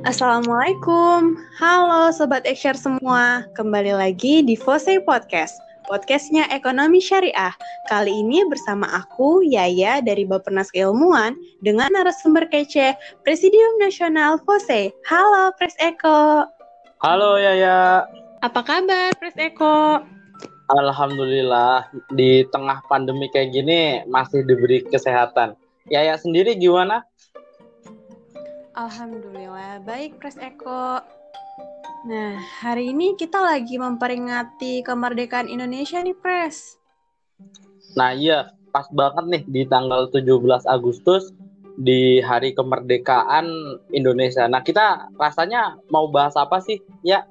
Assalamualaikum, halo Sobat Ekshare semua, kembali lagi di Fose Podcast, podcastnya Ekonomi Syariah. Kali ini bersama aku, Yaya dari Bapenas Keilmuan, dengan narasumber kece, Presidium Nasional Fose. Halo Pres Eko. Halo Yaya. Apa kabar Pres Eko? Alhamdulillah, di tengah pandemi kayak gini masih diberi kesehatan. Yaya sendiri gimana? Alhamdulillah, baik Pres Eko. Nah, hari ini kita lagi memperingati kemerdekaan Indonesia nih, Pres. Nah, iya, pas banget nih di tanggal 17 Agustus di hari kemerdekaan Indonesia. Nah, kita rasanya mau bahas apa sih? Ya.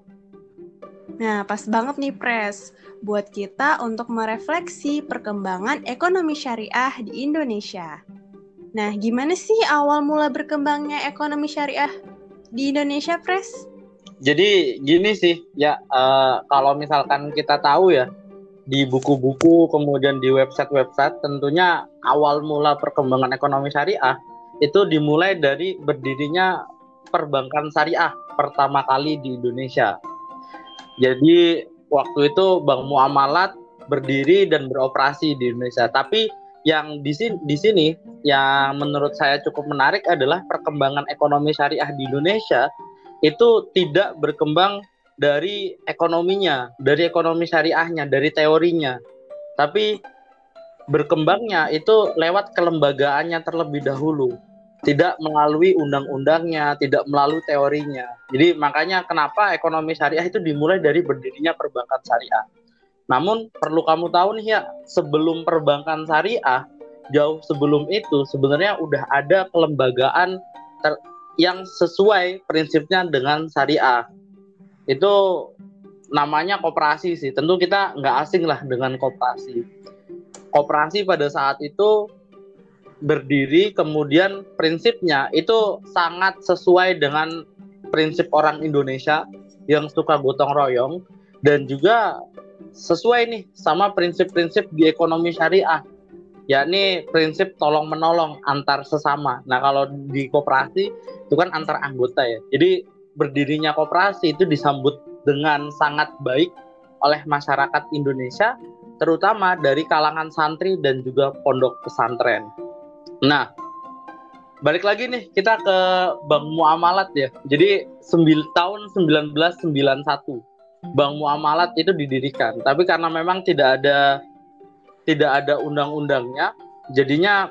Nah, pas banget nih, Pres. Buat kita untuk merefleksi perkembangan ekonomi syariah di Indonesia. Nah, gimana sih awal mula berkembangnya ekonomi syariah di Indonesia, Pres? Jadi gini sih, ya uh, kalau misalkan kita tahu ya di buku-buku kemudian di website-website tentunya awal mula perkembangan ekonomi syariah itu dimulai dari berdirinya perbankan syariah pertama kali di Indonesia. Jadi waktu itu Bank Muamalat berdiri dan beroperasi di Indonesia. Tapi yang di sini, di sini yang menurut saya cukup menarik adalah perkembangan ekonomi syariah di Indonesia itu tidak berkembang dari ekonominya, dari ekonomi syariahnya, dari teorinya. Tapi berkembangnya itu lewat kelembagaannya terlebih dahulu. Tidak melalui undang-undangnya, tidak melalui teorinya. Jadi makanya kenapa ekonomi syariah itu dimulai dari berdirinya perbankan syariah namun perlu kamu tahu nih ya, sebelum perbankan syariah, jauh sebelum itu sebenarnya udah ada kelembagaan yang sesuai prinsipnya dengan syariah. Itu namanya koperasi sih. Tentu kita nggak asing lah dengan koperasi. Koperasi pada saat itu berdiri kemudian prinsipnya itu sangat sesuai dengan prinsip orang Indonesia yang suka gotong royong dan juga sesuai nih sama prinsip-prinsip di ekonomi syariah yakni prinsip tolong menolong antar sesama. Nah, kalau di koperasi itu kan antar anggota ya. Jadi berdirinya koperasi itu disambut dengan sangat baik oleh masyarakat Indonesia terutama dari kalangan santri dan juga pondok pesantren. Nah, balik lagi nih kita ke Bank Muamalat ya. Jadi tahun 1991 bank muamalat itu didirikan. Tapi karena memang tidak ada tidak ada undang-undangnya, jadinya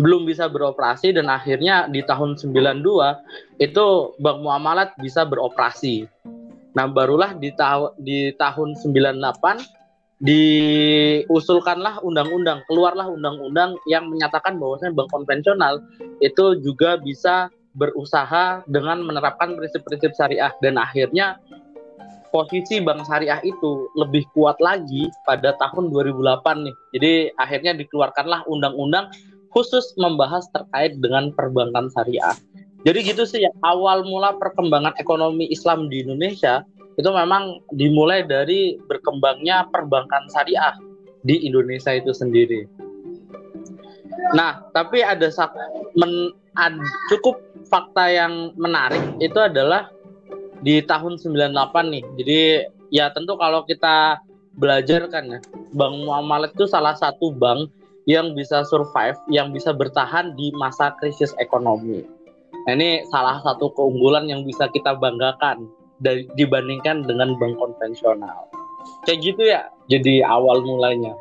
belum bisa beroperasi dan akhirnya di tahun 92 itu bank muamalat bisa beroperasi. Nah, barulah di, ta di tahun 98 diusulkanlah undang-undang, keluarlah undang-undang yang menyatakan bahwasanya bank konvensional itu juga bisa berusaha dengan menerapkan prinsip-prinsip syariah dan akhirnya posisi Bank Syariah itu lebih kuat lagi pada tahun 2008 nih. Jadi akhirnya dikeluarkanlah undang-undang khusus membahas terkait dengan perbankan syariah. Jadi gitu sih ya awal mula perkembangan ekonomi Islam di Indonesia itu memang dimulai dari berkembangnya perbankan syariah di Indonesia itu sendiri. Nah, tapi ada men, ad, cukup fakta yang menarik itu adalah di tahun 98 nih. Jadi ya tentu kalau kita belajar kan ya, Bank Muamalat itu salah satu bank yang bisa survive, yang bisa bertahan di masa krisis ekonomi. Nah, ini salah satu keunggulan yang bisa kita banggakan dari dibandingkan dengan bank konvensional. Kayak gitu ya, jadi awal mulanya.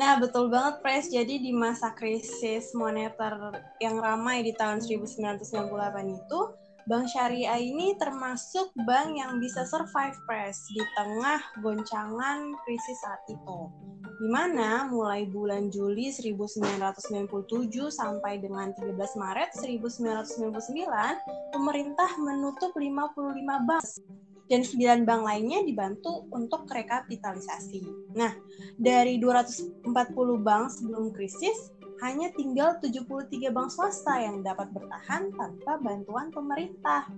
Nah, betul banget, Pres. Jadi di masa krisis moneter yang ramai di tahun 1998 itu, Bank Syariah ini termasuk bank yang bisa survive press di tengah goncangan krisis saat itu. Di mana mulai bulan Juli 1997 sampai dengan 13 Maret 1999, pemerintah menutup 55 bank dan 9 bank lainnya dibantu untuk rekapitalisasi. Nah, dari 240 bank sebelum krisis, hanya tinggal 73 bank swasta yang dapat bertahan tanpa bantuan pemerintah.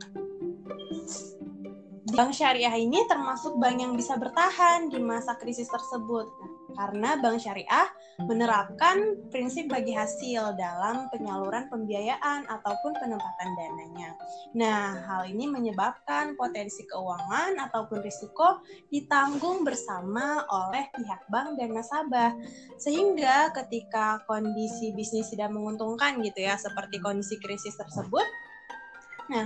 Bank syariah ini termasuk bank yang bisa bertahan di masa krisis tersebut. Nah, karena bank syariah menerapkan prinsip bagi hasil dalam penyaluran pembiayaan ataupun penempatan dananya. Nah, hal ini menyebabkan potensi keuangan ataupun risiko ditanggung bersama oleh pihak bank dan nasabah. Sehingga ketika kondisi bisnis tidak menguntungkan gitu ya, seperti kondisi krisis tersebut, nah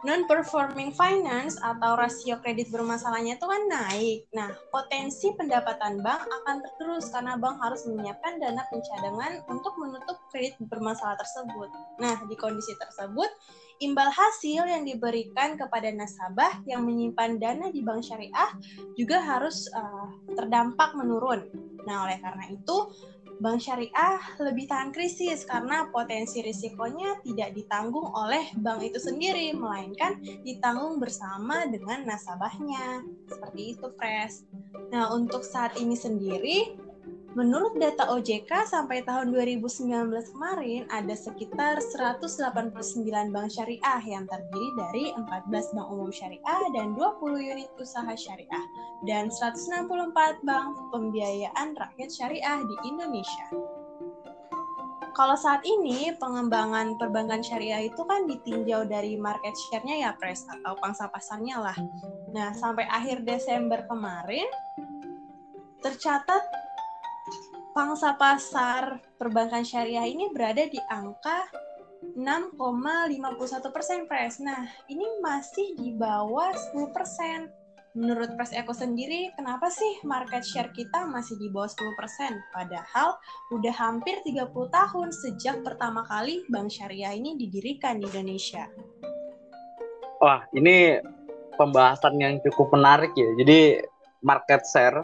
non-performing finance atau rasio kredit bermasalahnya itu kan naik. Nah, potensi pendapatan bank akan tergerus karena bank harus menyiapkan dana pencadangan untuk menutup kredit bermasalah tersebut. Nah, di kondisi tersebut, imbal hasil yang diberikan kepada nasabah yang menyimpan dana di bank syariah juga harus uh, terdampak menurun. Nah, oleh karena itu, bank syariah lebih tahan krisis karena potensi risikonya tidak ditanggung oleh bank itu sendiri, melainkan ditanggung bersama dengan nasabahnya. Seperti itu, Fresh. Nah, untuk saat ini sendiri, Menurut data OJK sampai tahun 2019 kemarin ada sekitar 189 bank syariah yang terdiri dari 14 bank umum syariah dan 20 unit usaha syariah dan 164 bank pembiayaan rakyat syariah di Indonesia. Kalau saat ini pengembangan perbankan syariah itu kan ditinjau dari market share-nya ya pres atau pangsa pasarnya lah. Nah, sampai akhir Desember kemarin tercatat pangsa pasar perbankan syariah ini berada di angka 6,51 persen pres. Nah, ini masih di bawah 10 persen. Menurut Pres Eko sendiri, kenapa sih market share kita masih di bawah 10 persen? Padahal udah hampir 30 tahun sejak pertama kali bank syariah ini didirikan di Indonesia. Wah, ini pembahasan yang cukup menarik ya. Jadi market share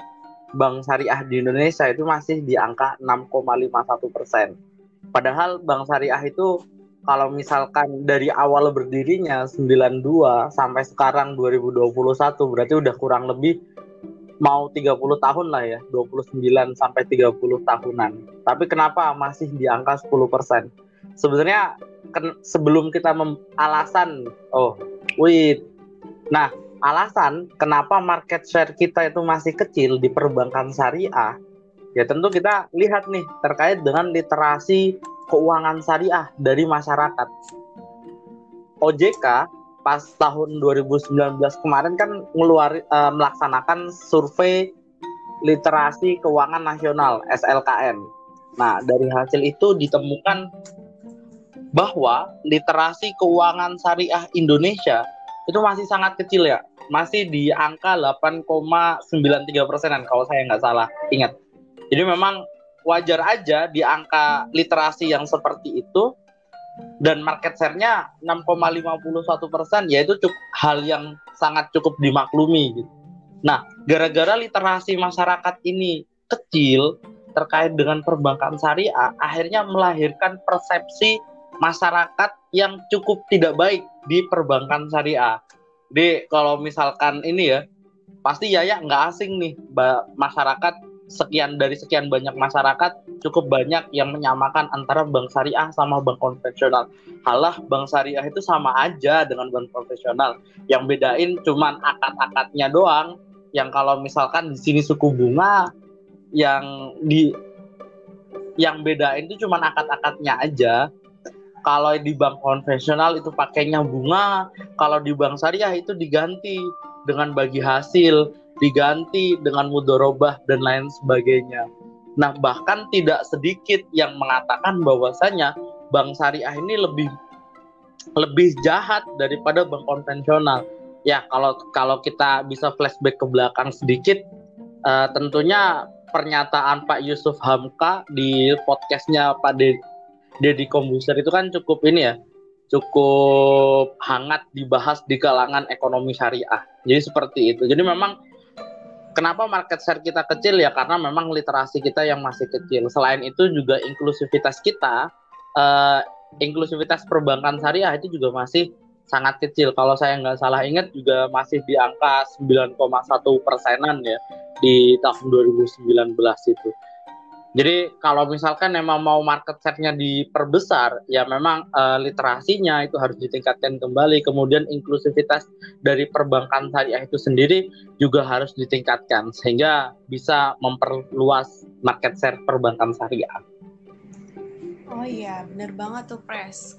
bank syariah di Indonesia itu masih di angka 6,51 persen. Padahal bank syariah itu kalau misalkan dari awal berdirinya 92 sampai sekarang 2021 berarti udah kurang lebih mau 30 tahun lah ya, 29 sampai 30 tahunan. Tapi kenapa masih di angka 10 persen? Sebenarnya sebelum kita alasan, oh, wait, nah alasan kenapa market share kita itu masih kecil di perbankan syariah, ya tentu kita lihat nih terkait dengan literasi keuangan syariah dari masyarakat. OJK pas tahun 2019 kemarin kan ngeluar e, melaksanakan survei literasi keuangan nasional SLKN. Nah, dari hasil itu ditemukan bahwa literasi keuangan syariah Indonesia itu masih sangat kecil ya masih di angka 8,93 persenan kalau saya nggak salah ingat jadi memang wajar aja di angka literasi yang seperti itu dan market share-nya 6,51 persen yaitu cukup hal yang sangat cukup dimaklumi gitu. Nah, gara-gara literasi masyarakat ini kecil terkait dengan perbankan syariah, akhirnya melahirkan persepsi masyarakat yang cukup tidak baik di perbankan syariah. Jadi kalau misalkan ini ya, pasti Yaya nggak asing nih masyarakat sekian dari sekian banyak masyarakat cukup banyak yang menyamakan antara bank syariah sama bank konvensional. Halah bank syariah itu sama aja dengan bank konvensional. Yang bedain cuman akad-akadnya doang. Yang kalau misalkan di sini suku bunga yang di yang bedain itu cuman akad-akadnya aja kalau di bank konvensional itu pakainya bunga, kalau di bank syariah itu diganti dengan bagi hasil, diganti dengan mudorobah dan lain sebagainya. Nah, bahkan tidak sedikit yang mengatakan bahwasanya bank syariah ini lebih lebih jahat daripada bank konvensional. Ya, kalau kalau kita bisa flashback ke belakang sedikit, uh, tentunya pernyataan Pak Yusuf Hamka di podcastnya Pak De Deddy Kombuser itu kan cukup ini ya, cukup hangat dibahas di kalangan ekonomi syariah. Jadi seperti itu. Jadi memang kenapa market share kita kecil ya karena memang literasi kita yang masih kecil. Selain itu juga inklusivitas kita, uh, inklusivitas perbankan syariah itu juga masih sangat kecil. Kalau saya nggak salah ingat juga masih di angka 9,1 persenan ya di tahun 2019 itu. Jadi kalau misalkan memang mau market share-nya diperbesar, ya memang uh, literasinya itu harus ditingkatkan kembali. Kemudian inklusivitas dari perbankan syariah itu sendiri juga harus ditingkatkan sehingga bisa memperluas market share perbankan syariah. Oh iya, bener banget tuh Pres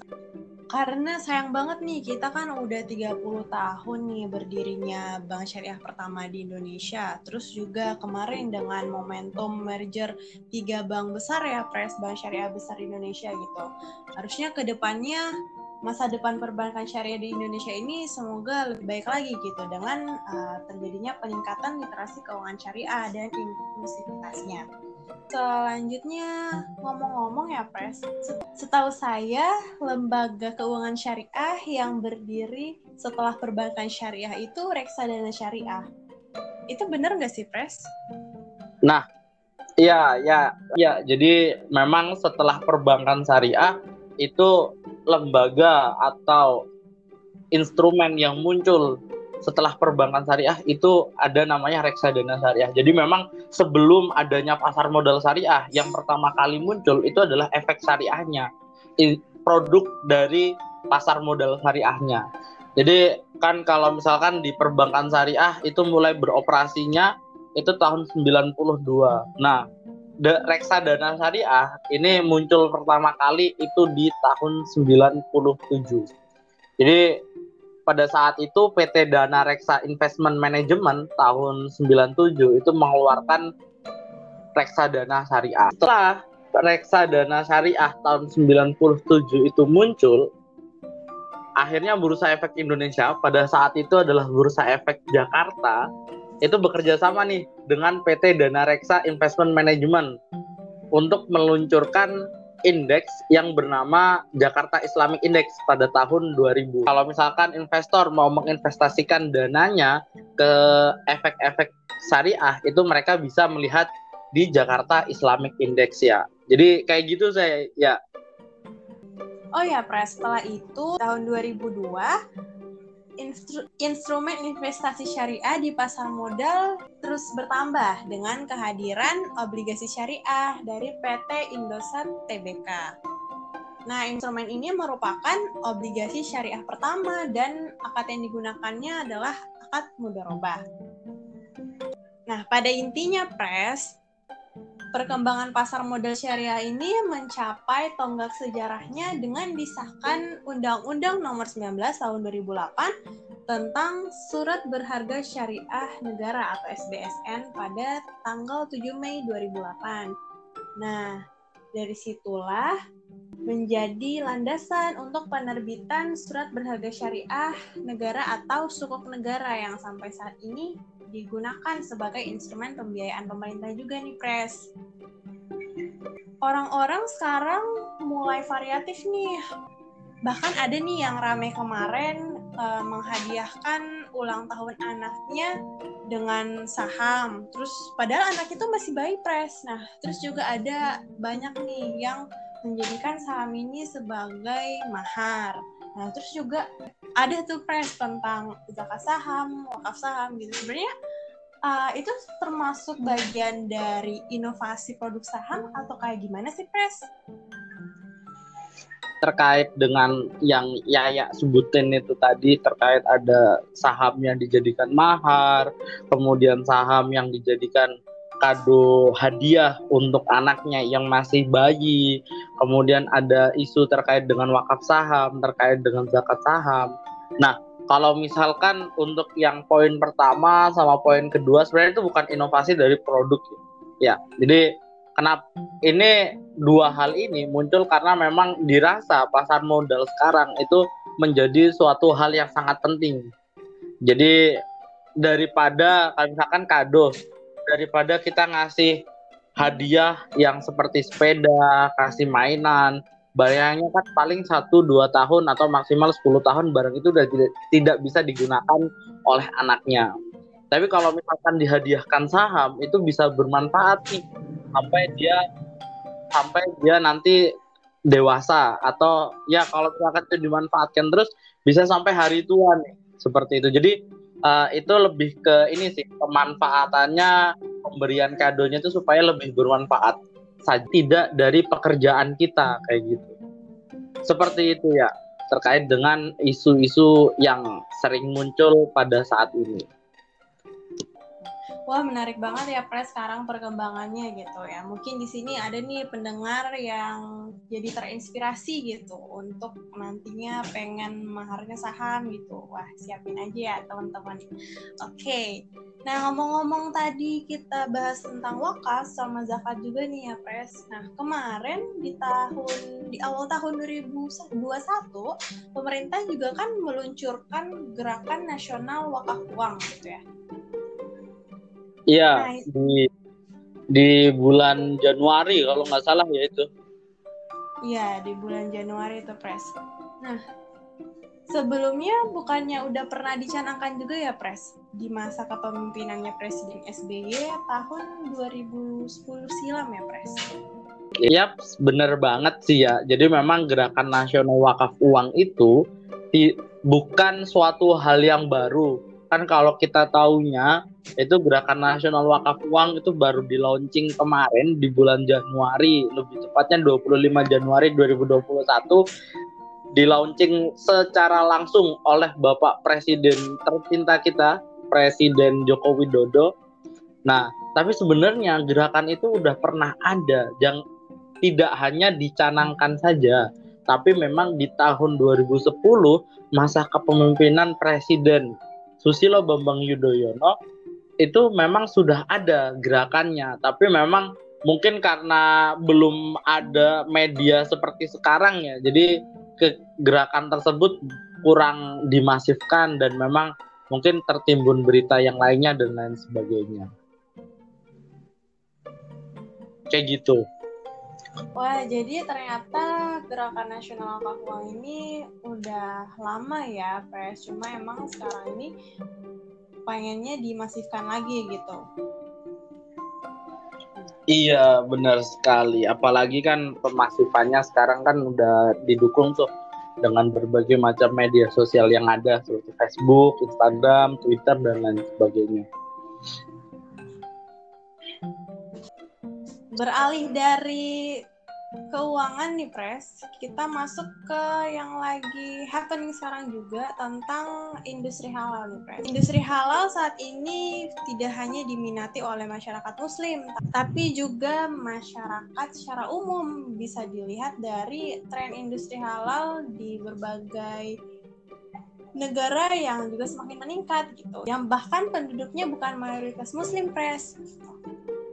karena sayang banget nih kita kan udah 30 tahun nih berdirinya Bank Syariah pertama di Indonesia. Terus juga kemarin dengan momentum merger tiga bank besar ya Pres Bank Syariah besar Indonesia gitu. Harusnya ke depannya masa depan perbankan syariah di Indonesia ini semoga lebih baik lagi gitu dengan uh, terjadinya peningkatan literasi keuangan syariah dan inklusivitasnya. Selanjutnya ngomong-ngomong ya Pres, setahu saya lembaga keuangan syariah yang berdiri setelah perbankan syariah itu reksadana syariah. Itu benar nggak sih Pres? Nah, Iya, ya, ya. Jadi memang setelah perbankan syariah itu lembaga atau instrumen yang muncul setelah perbankan syariah itu ada namanya reksadana syariah. Jadi memang sebelum adanya pasar modal syariah yang pertama kali muncul itu adalah efek syariahnya, produk dari pasar modal syariahnya. Jadi kan kalau misalkan di perbankan syariah itu mulai beroperasinya itu tahun 92. Nah, The reksadana syariah ini muncul pertama kali itu di tahun 97. Jadi pada saat itu PT Dana Reksa Investment Management tahun 97 itu mengeluarkan reksadana syariah. Setelah reksadana syariah tahun 97 itu muncul, akhirnya Bursa Efek Indonesia pada saat itu adalah Bursa Efek Jakarta itu bekerja sama nih dengan PT Dana Reksa Investment Management untuk meluncurkan indeks yang bernama Jakarta Islamic Index pada tahun 2000. Kalau misalkan investor mau menginvestasikan dananya ke efek-efek syariah itu mereka bisa melihat di Jakarta Islamic Index ya. Jadi kayak gitu saya ya. Oh ya, Pres, setelah itu tahun 2002 instru instrumen investasi syariah di pasar modal terus bertambah dengan kehadiran obligasi syariah dari PT Indosat Tbk. Nah, instrumen ini merupakan obligasi syariah pertama dan akad yang digunakannya adalah akad mudharabah. Nah, pada intinya Pres, perkembangan pasar modal syariah ini mencapai tonggak sejarahnya dengan disahkan Undang-Undang Nomor 19 Tahun 2008 tentang Surat Berharga Syariah Negara atau SBSN pada tanggal 7 Mei 2008. Nah, dari situlah menjadi landasan untuk penerbitan surat berharga syariah negara atau sukuk negara yang sampai saat ini digunakan sebagai instrumen pembiayaan pemerintah juga nih Pres. Orang-orang sekarang mulai variatif nih. Bahkan ada nih yang rame kemarin uh, menghadiahkan ulang tahun anaknya dengan saham. Terus padahal anak itu masih bayi Pres. Nah, terus juga ada banyak nih yang menjadikan saham ini sebagai mahar. Nah, terus juga ada tuh pres tentang zakat saham, wakaf saham gitu. Sebenarnya uh, itu termasuk bagian dari inovasi produk saham atau kayak gimana sih pres? terkait dengan yang Yaya sebutin itu tadi terkait ada saham yang dijadikan mahar, kemudian saham yang dijadikan kado hadiah untuk anaknya yang masih bayi. Kemudian ada isu terkait dengan wakaf saham, terkait dengan zakat saham. Nah, kalau misalkan untuk yang poin pertama sama poin kedua sebenarnya itu bukan inovasi dari produk ya. Jadi kenapa ini dua hal ini muncul karena memang dirasa pasar modal sekarang itu menjadi suatu hal yang sangat penting. Jadi daripada misalkan kado daripada kita ngasih hadiah yang seperti sepeda, kasih mainan, bayangnya kan paling 1 2 tahun atau maksimal 10 tahun barang itu udah tidak, bisa digunakan oleh anaknya. Tapi kalau misalkan dihadiahkan saham itu bisa bermanfaat nih sampai dia sampai dia nanti dewasa atau ya kalau misalkan itu dimanfaatkan terus bisa sampai hari tua nih seperti itu. Jadi uh, itu lebih ke ini sih pemanfaatannya pemberian kadonya itu supaya lebih bermanfaat saja tidak dari pekerjaan kita kayak gitu. Seperti itu ya terkait dengan isu-isu yang sering muncul pada saat ini. Wah menarik banget ya Pres sekarang perkembangannya gitu ya. Mungkin di sini ada nih pendengar yang jadi terinspirasi gitu untuk nantinya pengen maharnya saham gitu. Wah siapin aja ya teman-teman. Oke. Okay. Nah ngomong-ngomong tadi kita bahas tentang wakaf sama zakat juga nih ya Pres. Nah kemarin di tahun di awal tahun 2021 pemerintah juga kan meluncurkan gerakan nasional wakaf uang gitu ya. Iya, nah, di di bulan Januari kalau nggak salah ya itu. Iya, di bulan Januari itu Pres. Nah, sebelumnya bukannya udah pernah dicanangkan juga ya Pres di masa kepemimpinannya Presiden SBY tahun 2010 silam ya Pres? Iya, bener banget sih ya. Jadi memang gerakan nasional wakaf uang itu di, bukan suatu hal yang baru. Kan kalau kita taunya itu gerakan nasional wakaf uang itu baru di launching kemarin di bulan Januari lebih tepatnya 25 Januari 2021 di launching secara langsung oleh Bapak Presiden tercinta kita Presiden Joko Widodo. Nah, tapi sebenarnya gerakan itu udah pernah ada yang tidak hanya dicanangkan saja, tapi memang di tahun 2010 masa kepemimpinan Presiden Susilo Bambang Yudhoyono itu memang sudah ada gerakannya, tapi memang mungkin karena belum ada media seperti sekarang ya, jadi ke gerakan tersebut kurang dimasifkan dan memang mungkin tertimbun berita yang lainnya dan lain sebagainya. Kayak gitu. Wah, jadi ternyata gerakan nasional Papua ini udah lama ya, Pres. Cuma emang sekarang ini pengennya dimasifkan lagi gitu. Iya benar sekali. Apalagi kan pemasifannya sekarang kan udah didukung tuh dengan berbagai macam media sosial yang ada seperti Facebook, Instagram, Twitter dan lain sebagainya. Beralih dari keuangan nih Pres, kita masuk ke yang lagi happening sekarang juga tentang industri halal nih Pres. Industri halal saat ini tidak hanya diminati oleh masyarakat muslim, tapi juga masyarakat secara umum bisa dilihat dari tren industri halal di berbagai negara yang juga semakin meningkat gitu. Yang bahkan penduduknya bukan mayoritas muslim Pres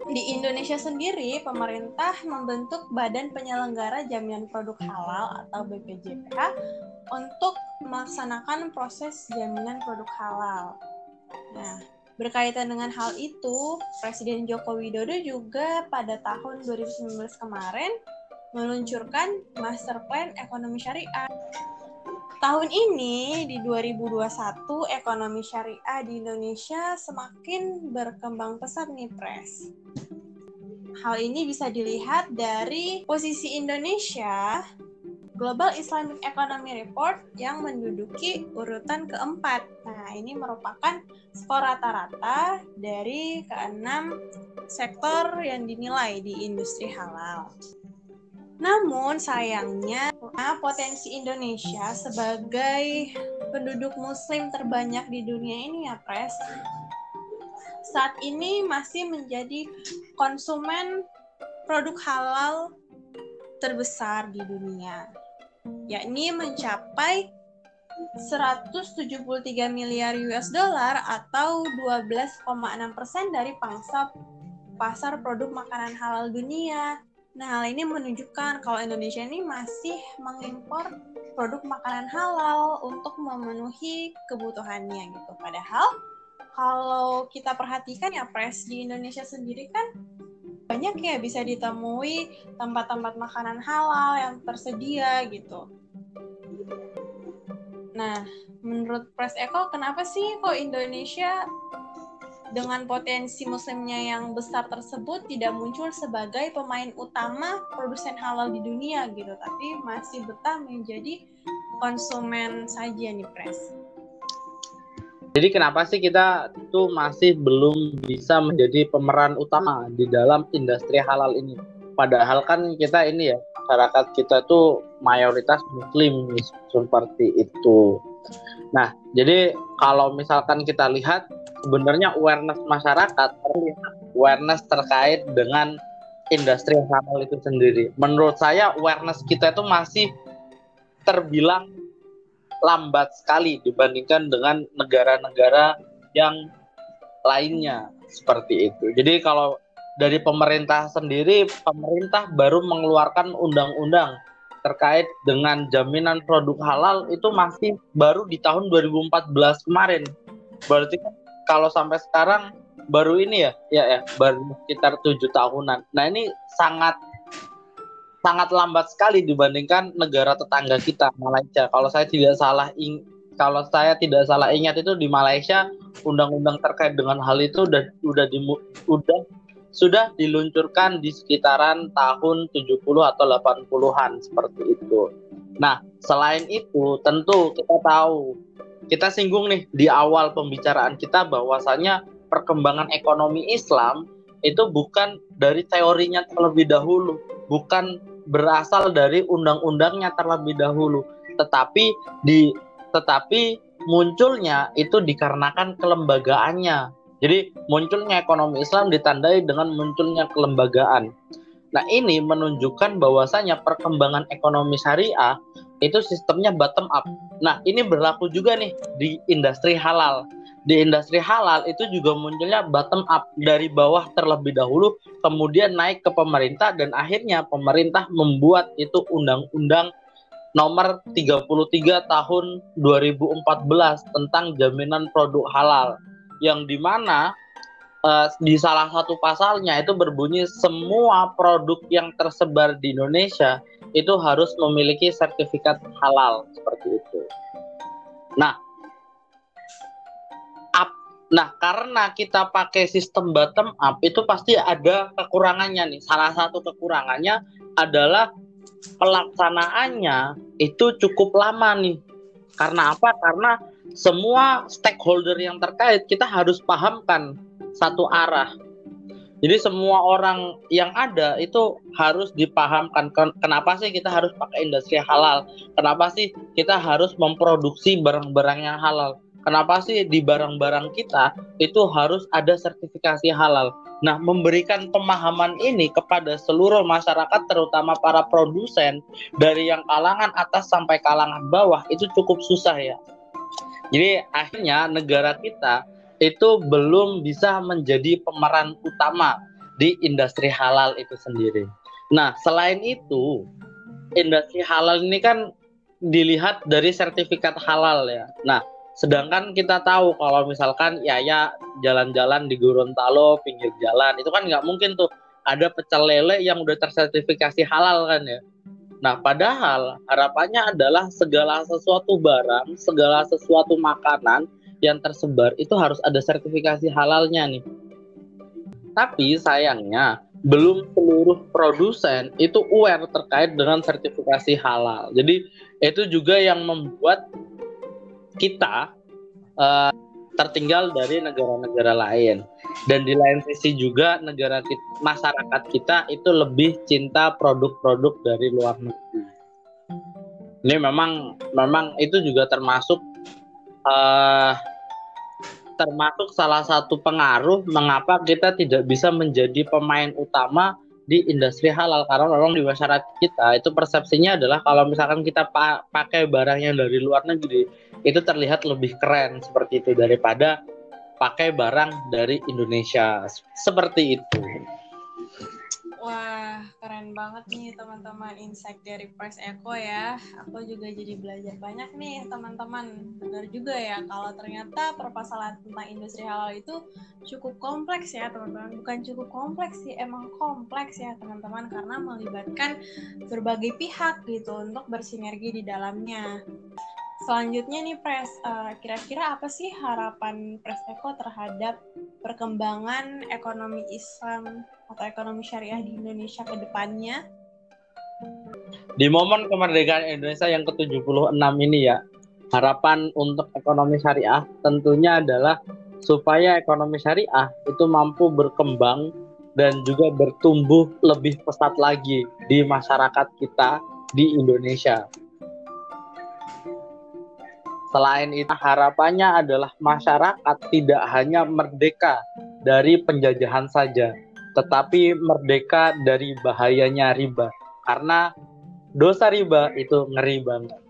di Indonesia sendiri, pemerintah membentuk Badan Penyelenggara Jaminan Produk Halal atau BPJPH untuk melaksanakan proses jaminan produk halal. Nah, berkaitan dengan hal itu, Presiden Joko Widodo juga pada tahun 2019 kemarin meluncurkan Master Plan Ekonomi Syariah. Tahun ini di 2021 ekonomi syariah di Indonesia semakin berkembang pesat nih Pres. Hal ini bisa dilihat dari posisi Indonesia Global Islamic Economy Report yang menduduki urutan keempat. Nah, ini merupakan skor rata-rata dari keenam sektor yang dinilai di industri halal. Namun sayangnya potensi Indonesia sebagai penduduk muslim terbanyak di dunia ini ya Pres saat ini masih menjadi konsumen produk halal terbesar di dunia yakni mencapai 173 miliar US dollar atau 12,6 persen dari pangsa pasar produk makanan halal dunia Nah, hal ini menunjukkan kalau Indonesia ini masih mengimpor produk makanan halal untuk memenuhi kebutuhannya gitu. Padahal kalau kita perhatikan ya pres di Indonesia sendiri kan banyak ya bisa ditemui tempat-tempat makanan halal yang tersedia gitu. Nah, menurut Pres Eko, kenapa sih kok Indonesia dengan potensi muslimnya yang besar tersebut tidak muncul sebagai pemain utama produsen halal di dunia gitu, tapi masih betah menjadi konsumen saja nih Pres. Jadi kenapa sih kita tuh masih belum bisa menjadi pemeran utama di dalam industri halal ini? padahal kan kita ini ya masyarakat kita tuh mayoritas muslim seperti itu. Nah, jadi kalau misalkan kita lihat sebenarnya awareness masyarakat awareness terkait dengan industri halal itu sendiri. Menurut saya awareness kita itu masih terbilang lambat sekali dibandingkan dengan negara-negara yang lainnya seperti itu. Jadi kalau dari pemerintah sendiri, pemerintah baru mengeluarkan undang-undang terkait dengan jaminan produk halal itu masih baru di tahun 2014 kemarin. Berarti kan kalau sampai sekarang baru ini ya, ya ya, baru sekitar tujuh tahunan. Nah ini sangat sangat lambat sekali dibandingkan negara tetangga kita Malaysia. Kalau saya tidak salah ing kalau saya tidak salah ingat itu di Malaysia undang-undang terkait dengan hal itu udah udah di, udah sudah diluncurkan di sekitaran tahun 70 atau 80-an seperti itu. Nah, selain itu tentu kita tahu kita singgung nih di awal pembicaraan kita bahwasanya perkembangan ekonomi Islam itu bukan dari teorinya terlebih dahulu, bukan berasal dari undang-undangnya terlebih dahulu, tetapi di tetapi munculnya itu dikarenakan kelembagaannya. Jadi munculnya ekonomi Islam ditandai dengan munculnya kelembagaan. Nah, ini menunjukkan bahwasanya perkembangan ekonomi syariah itu sistemnya bottom up. Nah, ini berlaku juga nih di industri halal. Di industri halal itu juga munculnya bottom up. Dari bawah terlebih dahulu kemudian naik ke pemerintah dan akhirnya pemerintah membuat itu undang-undang nomor 33 tahun 2014 tentang jaminan produk halal. Yang di mana uh, di salah satu pasalnya itu berbunyi semua produk yang tersebar di Indonesia itu harus memiliki sertifikat halal seperti itu. Nah, Nah, karena kita pakai sistem bottom up itu pasti ada kekurangannya nih. Salah satu kekurangannya adalah pelaksanaannya itu cukup lama nih. Karena apa? Karena semua stakeholder yang terkait kita harus pahamkan satu arah. Jadi semua orang yang ada itu harus dipahamkan kenapa sih kita harus pakai industri halal? Kenapa sih kita harus memproduksi barang-barang yang halal? Kenapa sih di barang-barang kita itu harus ada sertifikasi halal? Nah, memberikan pemahaman ini kepada seluruh masyarakat terutama para produsen dari yang kalangan atas sampai kalangan bawah itu cukup susah ya. Jadi akhirnya negara kita itu belum bisa menjadi pemeran utama di industri halal itu sendiri. Nah, selain itu, industri halal ini kan dilihat dari sertifikat halal ya. Nah, Sedangkan kita tahu kalau misalkan ya ya jalan-jalan di Gorontalo pinggir jalan itu kan nggak mungkin tuh ada pecel lele yang udah tersertifikasi halal kan ya. Nah, padahal harapannya adalah segala sesuatu barang, segala sesuatu makanan yang tersebar itu harus ada sertifikasi halalnya nih. Tapi sayangnya belum seluruh produsen itu aware terkait dengan sertifikasi halal. Jadi itu juga yang membuat kita uh, tertinggal dari negara-negara lain dan di lain sisi juga negara kita, masyarakat kita itu lebih cinta produk-produk dari luar negeri. Ini memang memang itu juga termasuk uh, termasuk salah satu pengaruh mengapa kita tidak bisa menjadi pemain utama di industri halal karena memang di masyarakat kita itu persepsinya adalah kalau misalkan kita pa pakai barang yang dari luar negeri itu terlihat lebih keren seperti itu daripada pakai barang dari Indonesia seperti itu. Wah, keren banget nih teman-teman insight dari Press Echo ya. Aku juga jadi belajar banyak nih teman-teman. Benar juga ya kalau ternyata permasalahan tentang industri halal itu cukup kompleks ya teman-teman. Bukan cukup kompleks sih, emang kompleks ya teman-teman karena melibatkan berbagai pihak gitu untuk bersinergi di dalamnya. Selanjutnya nih Pres, uh, kira-kira apa sih harapan Pres Eko terhadap perkembangan ekonomi Islam atau ekonomi syariah di Indonesia ke depannya? Di momen kemerdekaan Indonesia yang ke-76 ini ya, harapan untuk ekonomi syariah tentunya adalah supaya ekonomi syariah itu mampu berkembang dan juga bertumbuh lebih pesat lagi di masyarakat kita di Indonesia. Selain itu, harapannya adalah masyarakat tidak hanya merdeka dari penjajahan saja, tetapi merdeka dari bahayanya riba. Karena dosa riba itu ngeri banget.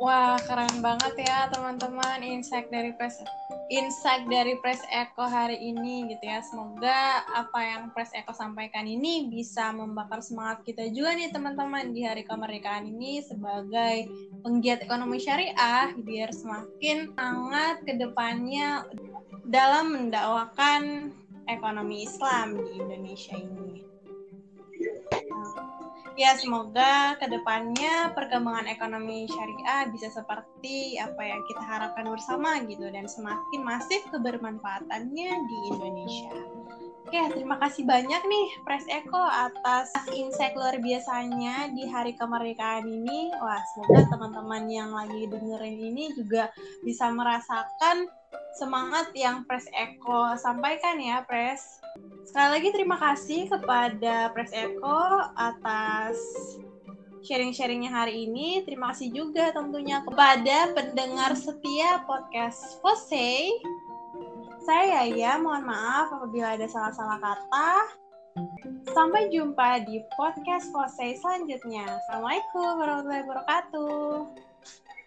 Wah, keren banget ya teman-teman insight dari Press insight dari Press Eko hari ini gitu ya. Semoga apa yang Press Eko sampaikan ini bisa membakar semangat kita juga nih teman-teman di hari kemerdekaan ini sebagai penggiat ekonomi syariah biar semakin hangat ke depannya dalam mendakwakan ekonomi Islam di Indonesia ini. Ya, semoga ke depannya perkembangan ekonomi syariah bisa seperti apa yang kita harapkan bersama gitu dan semakin masif kebermanfaatannya di Indonesia. Oke, terima kasih banyak nih Pres Eko atas insight luar biasanya di hari kemerdekaan ini. Wah, semoga teman-teman yang lagi dengerin ini juga bisa merasakan semangat yang Pres Eko sampaikan ya, Pres. Sekali lagi terima kasih kepada Pres Eko atas sharing-sharingnya hari ini. Terima kasih juga tentunya kepada pendengar setia podcast Fose. Saya ya, mohon maaf apabila ada salah-salah kata. Sampai jumpa di podcast Fose selanjutnya. Assalamualaikum warahmatullahi wabarakatuh.